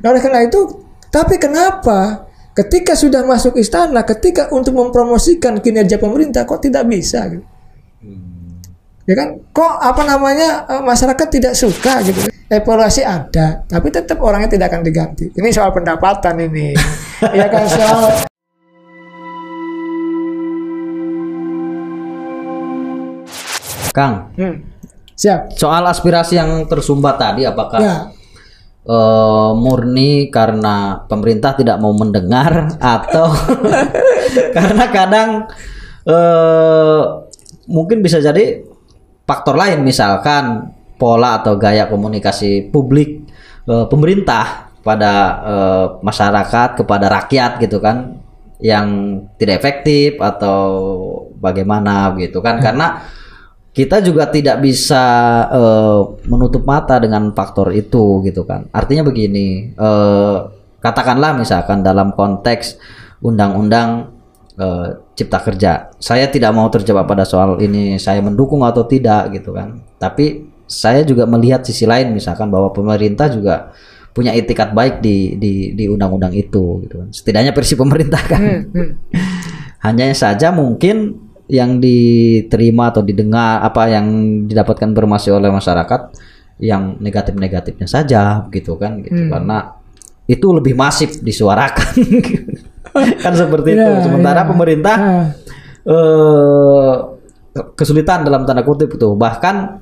Nah, oleh karena itu, tapi kenapa ketika sudah masuk istana, ketika untuk mempromosikan kinerja pemerintah kok tidak bisa gitu? Ya kan? Kok apa namanya eh, masyarakat tidak suka gitu? Evaluasi ada, tapi tetap orangnya tidak akan diganti. Ini soal pendapatan ini. ya kan soal Kang, Hmm. Siap. soal aspirasi yang tersumbat tadi apakah Ya. Eh, murni karena pemerintah tidak mau mendengar atau karena kadang eh, mungkin bisa jadi faktor lain misalkan pola atau gaya komunikasi publik eh, pemerintah pada eh, masyarakat kepada rakyat gitu kan yang tidak efektif atau bagaimana gitu kan. Karena kita juga tidak bisa eh, menutup mata dengan faktor itu gitu kan. Artinya begini, eh, katakanlah misalkan dalam konteks undang-undang eh, cipta kerja, saya tidak mau terjebak pada soal ini saya mendukung atau tidak gitu kan. Tapi saya juga melihat sisi lain misalkan bahwa pemerintah juga punya itikat baik di di di undang-undang itu gitu kan. Setidaknya versi pemerintah kan. Hmm. Hanya saja mungkin yang diterima atau didengar apa yang didapatkan informasi oleh masyarakat yang negatif-negatifnya saja gitu kan gitu Hmm. karena itu lebih masif disuarakan kan seperti itu Ya, sementara ya. pemerintah Ah. eh kesulitan dalam tanda kutip itu bahkan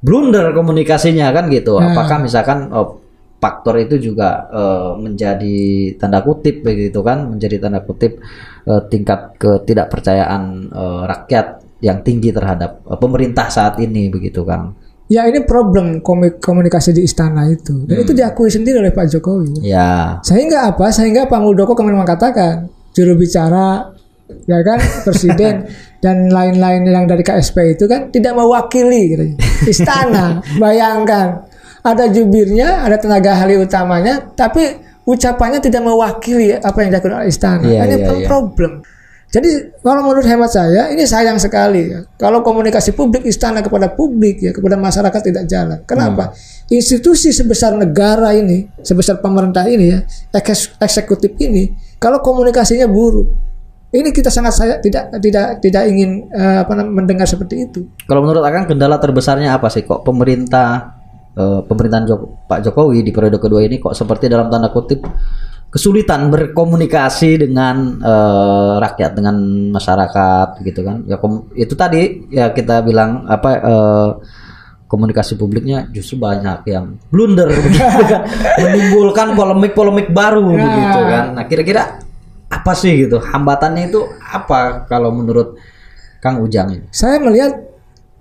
blunder komunikasinya kan gitu Ya. apakah misalkan oh, faktor itu juga eh, menjadi tanda kutip begitu kan menjadi tanda kutip eh, tingkat ketidakpercayaan eh, rakyat yang tinggi terhadap eh, pemerintah saat ini begitu kan Ya ini problem komunikasi di istana itu. Dan itu diakui sendiri oleh Pak Jokowi. ya Sehingga apa? Sehingga Pak Muldoko kemarin mengatakan juru bicara ya kan presiden dan lain-lain yang dari KSP itu kan tidak mewakili gitu. istana. Bayangkan ada jubirnya, ada tenaga ahli utamanya, tapi ucapannya tidak mewakili apa yang dilakukan oleh istana. Iya, ini iya, iya. problem. Jadi kalau menurut hemat saya ini sayang sekali ya. Kalau komunikasi publik istana kepada publik ya kepada masyarakat tidak jalan. Kenapa? Institusi sebesar negara ini, sebesar pemerintah ini ya, eksekutif ini, kalau komunikasinya buruk, ini kita sangat saya tidak tidak tidak ingin eh, apa mendengar seperti itu. kalau menurut Akang kendala terbesarnya apa sih kok pemerintah eh, pemerintahan Jok- Pak Jokowi di periode kedua ini kok seperti dalam tanda kutip kesulitan berkomunikasi dengan eh, rakyat dengan masyarakat gitu kan. Ya itu tadi ya kita bilang apa eh, komunikasi publiknya justru banyak yang blunder begitu kan menimbulkan polemik-polemik baru begitu kan. Nah kira-kira apa sih gitu? Hambatannya itu apa kalau menurut Kang Ujang ini? Saya melihat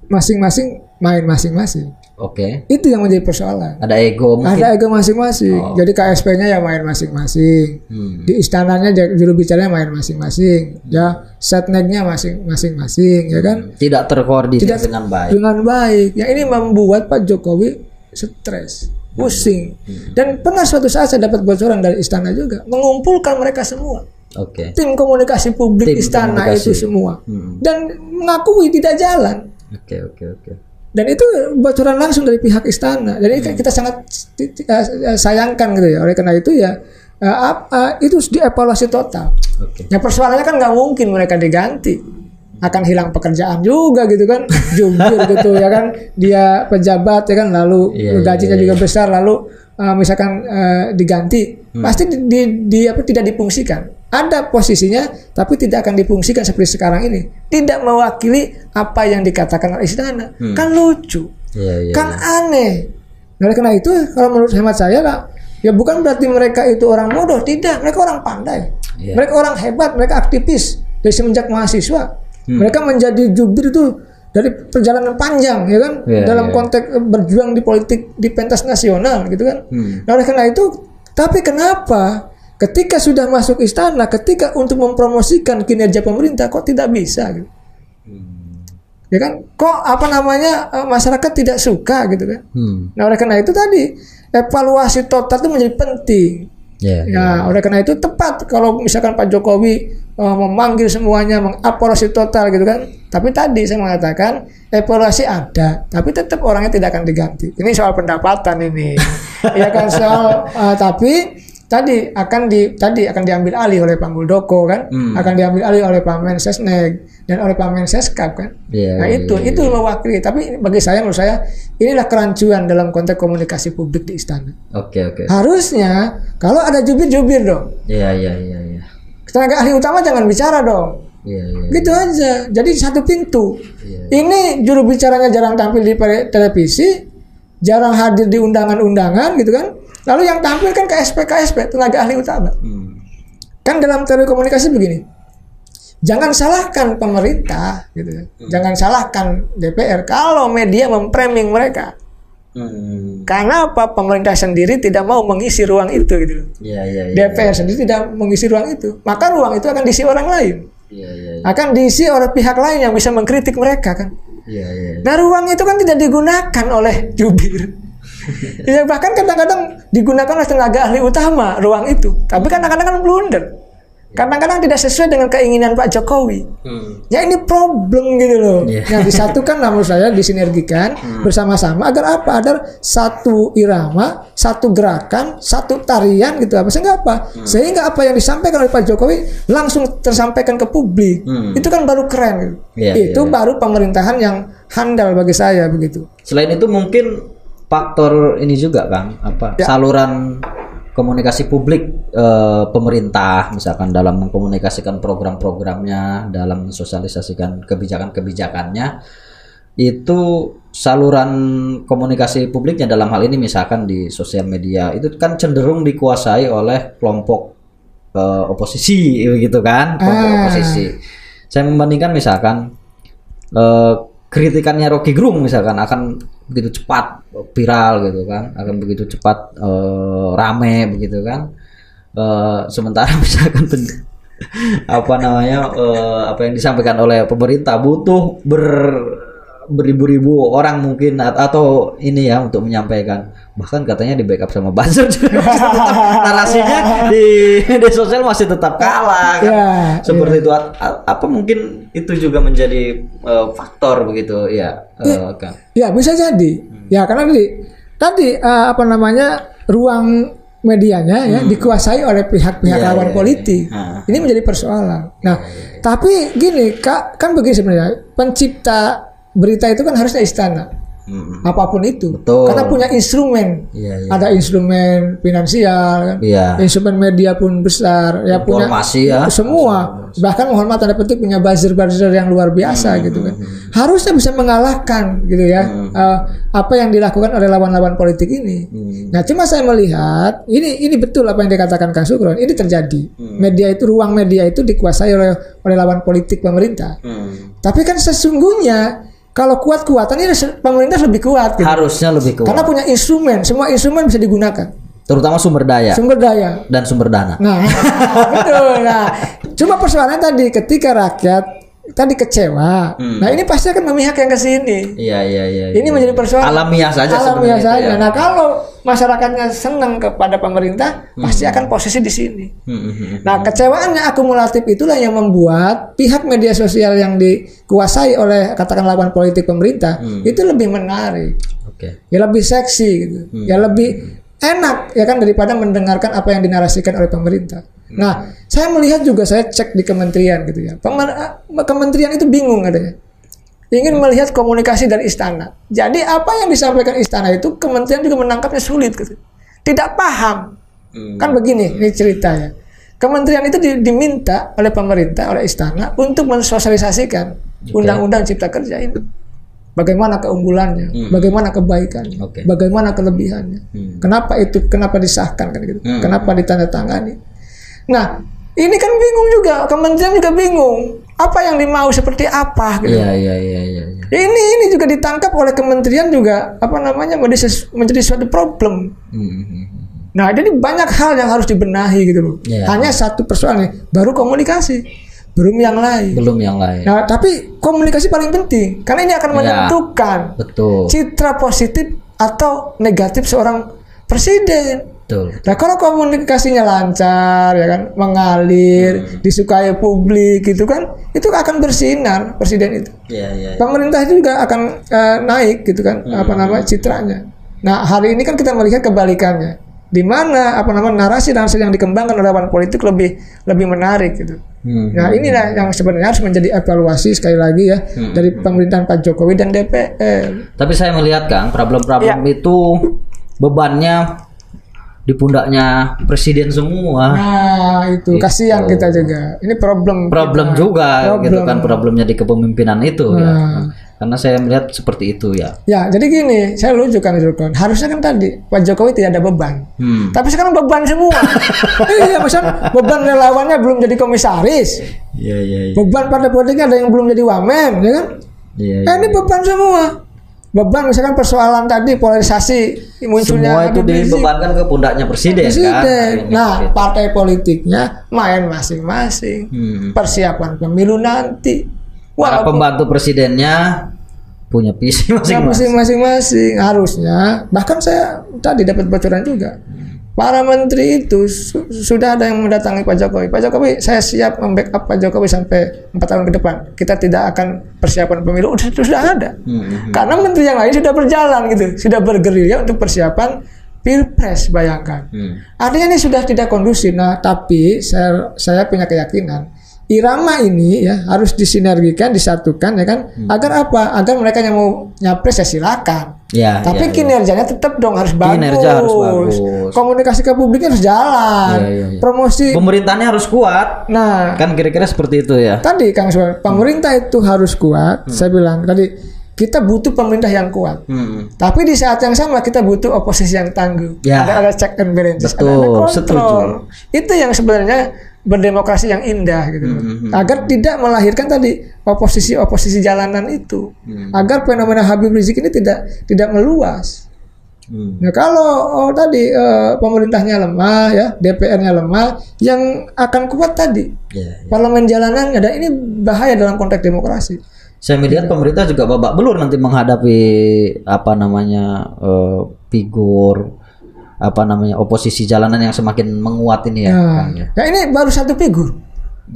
masing-masing main masing-masing. Oke Itu yang menjadi persoalan. ada ego mungkin Ada ego masing-masing. Jadi KSP-nya ya main masing-masing. Hmm. Di istananya juru bicaranya main masing-masing. Ya, setnegnya masing- masing-masing ya kan. tidak terkoordinasi Tidak- dengan baik Dengan baik. Yang ini membuat Pak Jokowi stres, pusing. Dan pernah suatu saat saya dapat bocoran dari istana juga mengumpulkan mereka semua. oke Tim komunikasi publik Tim istana komunikasi. itu semua. Hmm. Dan mengakui tidak jalan. oke oke oke Dan itu bocoran langsung dari pihak istana. Jadi kan kita sangat ti- eh, sayangkan gitu ya. Oleh karena itu ya eh, ap- eh, itu dievaluasi total. oke Ya persoalannya kan nggak mungkin mereka diganti. Akan hilang pekerjaan juga gitu kan. Jubir gitu ya kan. Dia pejabat ya kan lalu Iya, iya, gajinya iya, juga besar lalu eh, misalkan eh, diganti Hmm. pasti di, di, di- apa tidak difungsikan. Ada posisinya tapi tidak akan difungsikan seperti sekarang ini. Tidak mewakili apa yang dikatakan oleh istana. Hmm. Kan lucu. iya iya kan aneh. Nah, oleh karena itu kalau menurut hemat saya lah ya bukan berarti mereka itu orang bodoh, tidak. Mereka orang pandai. Iya. Mereka orang hebat, mereka aktivis dari semenjak mahasiswa. Hmm. Mereka menjadi jubir itu dari perjalanan panjang ya kan Iya, dalam iya. konteks eh, berjuang di politik di pentas nasional gitu kan. Hmm. Nah, oleh karena itu tapi kenapa ketika sudah masuk istana ketika untuk mempromosikan kinerja pemerintah kok tidak bisa gitu. Ya kan? Kok apa namanya eh, masyarakat tidak suka gitu kan? hmm. Nah oleh karena itu tadi evaluasi total itu menjadi penting. Ya. Ya, oleh karena itu tepat kalau misalkan Pak Jokowi eh, memanggil semuanya mengevaluasi total gitu kan. Tapi tadi saya mengatakan evaluasi ada, tapi tetap orangnya tidak akan diganti. Ini soal pendapatan ini. ya kan soal eh, tapi tadi akan di tadi akan diambil alih oleh Pak Muldoko kan, Hmm. akan diambil alih oleh Pak Mensesnek dan oleh Pak Menseskap kan. Iya, nah iya, itu itu mewakili. Tapi bagi saya menurut saya inilah kerancuan dalam konteks komunikasi publik di istana. Oke oke. Harusnya kalau ada jubir-jubir dong. Iya iya iya iya. Tenaga ahli utama jangan bicara dong. Iya iya. Gitu aja. Jadi satu pintu. Iya. Ini juru bicaranya jarang tampil di televisi, jarang hadir di undangan-undangan gitu kan. Lalu yang tampil kan KSP KSP tenaga ahli utama. Hmm. Kan dalam teori komunikasi begini. Jangan salahkan pemerintah gitu ya. Jangan salahkan DPR kalau media memframing mereka. Hmm. Karena apa? Pemerintah sendiri tidak mau mengisi ruang itu gitu. loh. Iya iya iya. DPR sendiri tidak mengisi ruang itu. Maka ruang itu akan diisi orang lain. Iya iya iya. Akan diisi oleh pihak lain yang bisa mengkritik mereka kan. Iya iya. Nah ruang itu kan tidak digunakan oleh jubir. ya bahkan kadang-kadang digunakan oleh tenaga ahli utama ruang itu. Tapi kan kadang-kadang blunder. Kadang-kadang tidak sesuai dengan keinginan Pak Jokowi. Hmm. Ya ini problem gitu loh. Iya. Yang disatukan namun saya disinergikan bersama-sama agar apa? Agar satu irama, satu gerakan, satu tarian gitu apa sehingga apa? Sehingga apa yang disampaikan oleh Pak Jokowi langsung tersampaikan ke publik. Hmm. Itu kan baru keren gitu. Iya, Itu iya. baru pemerintahan yang handal bagi saya begitu. Selain itu mungkin faktor ini juga Kang, apa Ya. saluran komunikasi publik eh, pemerintah misalkan dalam mengkomunikasikan program-programnya, dalam mensosialisasikan kebijakan-kebijakannya itu saluran komunikasi publiknya dalam hal ini misalkan di sosial media itu kan cenderung dikuasai oleh kelompok eh, oposisi gitu kan, kelompok Ah. oposisi. Saya membandingkan misalkan eh, kritikannya Rocky Gerung misalkan akan begitu cepat viral gitu kan akan begitu cepat eh, rame begitu kan. Eh, sementara misalkan apa namanya eh, apa yang disampaikan oleh pemerintah butuh ber beribu-ribu orang mungkin atau ini ya untuk menyampaikan bahkan katanya di backup sama buzzer narasinya di di sosial masih tetap kalah kan Ya, seperti itu A- a- apa mungkin itu juga menjadi eh, faktor begitu ya eh, Kang? Ya bisa jadi. Ya karena tadi tadi eh, apa namanya ruang medianya ya dikuasai oleh pihak-pihak Iya, lawan iya, politik. iya. Ah. Ini menjadi persoalan. Nah, tapi gini kak kan begini sebenarnya pencipta berita itu kan harusnya istana. Mm-mm. Apa pun itu, Betul. karena punya instrumen, Iya, iya. ada instrumen finansial, kan? Iya. instrumen media pun besar, ya punya Informasi ya. semua bahkan Muhammad tanda petik punya buzzer-buzzer yang luar biasa gitu kan harusnya bisa mengalahkan gitu ya eh, apa yang dilakukan oleh lawan-lawan politik ini nah cuma saya melihat ini ini betul apa yang dikatakan Kang Sukron ini terjadi media itu ruang media itu dikuasai oleh oleh lawan politik pemerintah Hmm. tapi kan sesungguhnya kalau kuat-kuatan ini pemerintah lebih kuat gitu. harusnya lebih kuat. Karena punya instrumen semua instrumen bisa digunakan. Terutama sumber daya. Sumber daya. Dan sumber dana. Nah, betul. Nah, cuma persoalannya tadi ketika rakyat tadi kecewa. Nah, ini pasti akan memihak yang ke sini. iya iya iya Ini iya. menjadi persoalan alamiah saja alamiah saja. ya. Nah, kalau masyarakatnya senang kepada pemerintah, pasti akan posisi di sini. Hmm, hmm, hmm. Nah, kecewaannya akumulatif itulah yang membuat pihak media sosial yang dikuasai oleh katakan lawan politik pemerintah itu lebih menarik, oke ya lebih seksi gitu, ya lebih enak ya kan daripada mendengarkan apa yang dinarasikan oleh pemerintah. Nah, saya melihat juga saya cek di kementerian gitu ya. Eh, kementerian itu bingung adanya. Ingin melihat komunikasi dari istana. Jadi apa yang disampaikan istana itu kementerian juga menangkapnya sulit gitu. Tidak paham. Hmm. Kan begini, ini ceritanya. Kementerian itu di- diminta oleh pemerintah, oleh istana untuk mensosialisasikan undang-undang cipta kerja ini. Bagaimana keunggulannya, bagaimana kebaikannya, Oke. bagaimana kelebihannya. Hmm. Kenapa itu kenapa disahkan kan gitu. Hmm. Kenapa ditandatangani. Nah, ini kan bingung juga, kementerian juga bingung. Apa yang dimau seperti apa gitu. iya iya iya iya iya. Ini ini juga ditangkap oleh kementerian juga apa namanya menjadi menjadi suatu problem. Hmm, hmm, hmm. Nah, jadi banyak hal yang harus dibenahi gitu loh. Iya. Hanya satu persoalan nih, baru komunikasi, belum yang lain. belum yang lain Nah, tapi komunikasi paling penting karena ini akan Iya. menentukan betul citra positif atau negatif seorang presiden. Betul. Nah kalau komunikasinya lancar ya kan mengalir Hmm. disukai publik gitu kan itu akan bersinar presiden itu Iya, iya. pemerintah itu juga akan eh, naik gitu kan Hmm. apa namanya citranya nah hari ini kan kita melihat kebalikannya di mana apa namanya narasi narasi yang dikembangkan oleh lawan politik lebih lebih menarik gitu Hmm. nah inilah yang sebenarnya harus menjadi evaluasi sekali lagi ya Hmm. dari pemerintahan Pak Jokowi dan DPR Tapi saya melihat Kang, problem-problem Iya. itu bebannya di pundaknya presiden semua. nah itu kasihan kita juga ini problem Problem juga gitu Problem. kan problemnya di kepemimpinan itu ya. Nah. Karena saya melihat seperti itu ya. Ya, jadi gini, saya lucu kan Zulkon. Harusnya kan tadi Pak Jokowi tidak ada beban. Hmm. Tapi sekarang beban semua. iya, misal beban relawannya belum jadi komisaris. Iya iya iya. Beban pada politiknya ada yang belum jadi wamen, ya kan? Iya. Eh, ini beban semua. Beban misalkan persoalan tadi polarisasi munculnya Semua itu dibebankan ke pundaknya presiden, kan. presiden. Ini Nah, presiden. partai politiknya main masing-masing. Hmm. Persiapan pemilu nanti. Para Wah, pembantu presidennya punya visi masing-masing. masing-masing harusnya bahkan saya tadi dapat bocoran juga para menteri itu su- sudah ada yang mendatangi Pak Jokowi Pak Jokowi saya siap membackup Pak Jokowi sampai empat tahun ke depan kita tidak akan persiapan pemilu udah sudah ada Hmm. karena menteri yang lain sudah berjalan gitu sudah bergerilya untuk persiapan pilpres bayangkan Hmm. Artinya ini sudah tidak kondusif. Nah, tapi saya saya punya keyakinan irama ini ya harus disinergikan, disatukan ya kan. Agar apa? Agar mereka yang mau nyapres ya silakan. Ya, tapi ya, ya. kinerjanya tetap dong harus bagus. Kinerja harus bagus. Komunikasi ke publiknya harus jalan. Iya, iya, iya. Promosi. Pemerintahnya harus kuat. Nah, Kan kira-kira seperti itu ya. tadi Kang Suar, pemerintah itu harus kuat. Saya bilang tadi kita butuh pemerintah yang kuat. Hmm. Tapi di saat yang sama kita butuh oposisi yang tangguh. Ya. Ada ada check and balances, Betul, ada, ada kontrol. setuju. Itu yang sebenarnya berdemokrasi yang indah gitu. loh. Hmm, Agar tidak melahirkan tadi oposisi-oposisi jalanan itu. Hmm. Agar fenomena Habib Rizik ini tidak tidak meluas. Hmm. Nah, kalau oh, tadi eh, pemerintahnya lemah ya, DPR-nya lemah, yang akan kuat tadi Ya, ya. parlemen jalanan ada ini bahaya dalam konteks demokrasi. Saya melihat pemerintah juga babak belur nanti menghadapi apa namanya eh, figur apa namanya oposisi jalanan yang semakin menguat ini ya. Nah, ya. ya ini baru satu figur.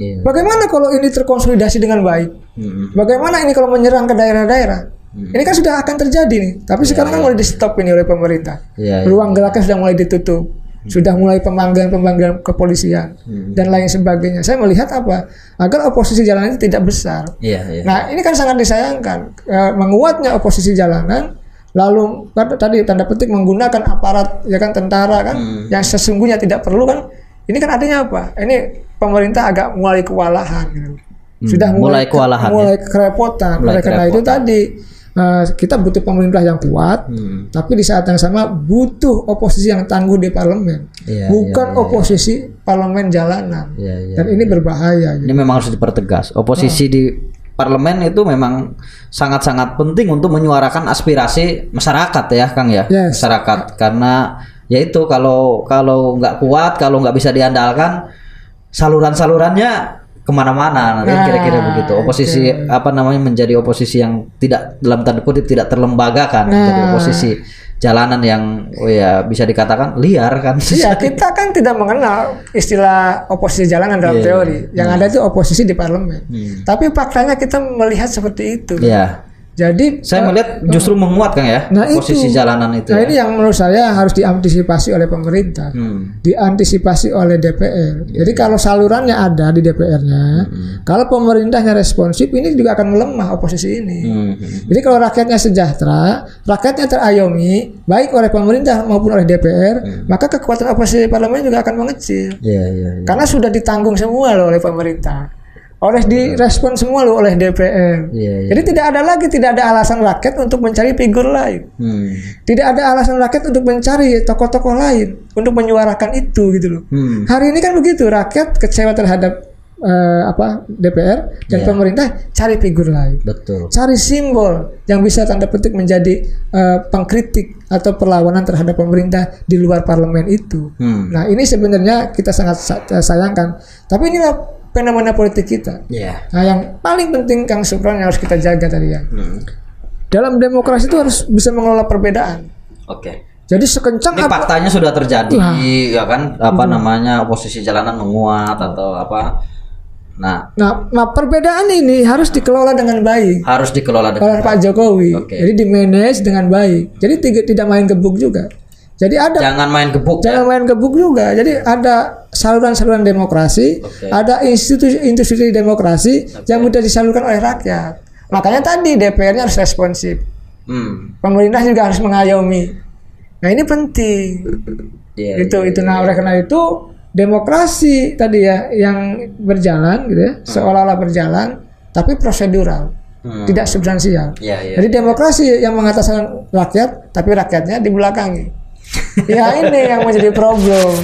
Iya. Bagaimana kalau ini terkonsolidasi dengan baik? Hmm. Bagaimana ini kalau menyerang ke daerah-daerah? Ini kan sudah akan terjadi nih. Tapi sekarang kan mulai di stop ini oleh pemerintah. Iya, iya. Ruang geraknya sudah mulai ditutup. Sudah mulai pemanggilan-pemanggilan kepolisian dan lain sebagainya. Saya melihat apa? Agar oposisi jalanan itu tidak besar. Iya, iya. Nah, ini kan sangat disayangkan. Eh, menguatnya oposisi jalanan lalu kan tadi tanda petik menggunakan aparat ya kan tentara kan Hmm. yang sesungguhnya tidak perlu kan. Ini kan artinya apa? Ini pemerintah agak mulai kewalahan gitu. Sudah Hmm, mulai kewalahan, ya. mulai kerepotan. Mulai Oleh karena itu tadi eh, kita butuh pemerintah yang kuat, Hmm. tapi di saat yang sama butuh oposisi yang tangguh di parlemen, Iya, bukan oposisi parlemen jalanan. Iya, iya. Dan ini berbahaya. Gitu. Ini memang harus dipertegas. Oposisi di parlemen itu memang sangat-sangat penting untuk menyuarakan aspirasi masyarakat ya, Kang ya. Yes. Masyarakat karena ya itu kalau kalau nggak kuat, kalau nggak bisa diandalkan saluran-salurannya ke mana-mana nanti Nah, kira-kira begitu. Oposisi apa namanya menjadi oposisi yang tidak dalam tanda kutip tidak terlembagakan, menjadi Nah. oposisi jalanan yang oh ya bisa dikatakan liar kan. Iya, kita kan tidak mengenal istilah oposisi jalanan dalam Iya, teori. Yang ada itu oposisi di parlemen. Hmm. Tapi faktanya kita melihat seperti itu. Iya. Jadi Saya melihat justru menguat Kang ya Nah, posisi itu. jalanan itu. nah ya. ini yang menurut saya harus diantisipasi oleh pemerintah. Hmm. diantisipasi oleh DPR. Jadi kalau salurannya ada di DPR-nya, kalau pemerintahnya responsif, ini juga akan melemah oposisi ini. Hmm. Jadi kalau rakyatnya sejahtera, rakyatnya terayomi, baik oleh pemerintah maupun oleh DPR, maka kekuatan oposisi parlemen juga akan mengecil. Iya, iya, iya. Karena sudah ditanggung semua loh oleh pemerintah. Oleh direspon semua loh oleh DPR. Iya, iya. Jadi tidak ada lagi tidak ada alasan rakyat untuk mencari figur lain. Hmm. Tidak ada alasan rakyat untuk mencari tokoh-tokoh lain untuk menyuarakan itu gitu loh. Hmm. Hari ini kan begitu, rakyat kecewa terhadap eh, apa DPR dan Iya. pemerintah cari figur lain. Betul. Cari simbol yang bisa tanda petik menjadi eh, pengkritik atau perlawanan terhadap pemerintah di luar parlemen itu. Hmm. Nah, ini sebenarnya kita sangat sa- sayangkan. Tapi inilah fenomena politik kita. Iya. Nah, yang paling penting Kang Supran yang harus kita jaga tadi ya. Hmm. Dalam demokrasi itu harus bisa mengelola perbedaan. Oke. Jadi sekencang Ini apa? faktanya sudah terjadi, ya kan? Apa namanya posisi jalanan menguat atau apa? Nah, Nah, nah perbedaan ini harus dikelola dengan baik harus dikelola dengan oleh Pak Jokowi. Oke. Jadi di manage dengan baik. Jadi tidak tidak main gebuk juga. Jadi ada jangan main gebuk ya. jangan main gebuk juga. Jadi ada saluran-saluran demokrasi, Oke. ada institusi-institusi demokrasi yang mudah disalurkan oleh rakyat. Makanya tadi DPR-nya harus responsif. Hmm. Pemerintah juga harus mengayomi. Nah ini penting. Iya, itu itu nah oleh karena itu demokrasi tadi ya yang berjalan gitu ya seolah-olah berjalan tapi prosedural Hmm. tidak substansial. Iya, iya. Jadi demokrasi yang mengataskan rakyat tapi rakyatnya dibelakangi. Ya ini yang menjadi problem.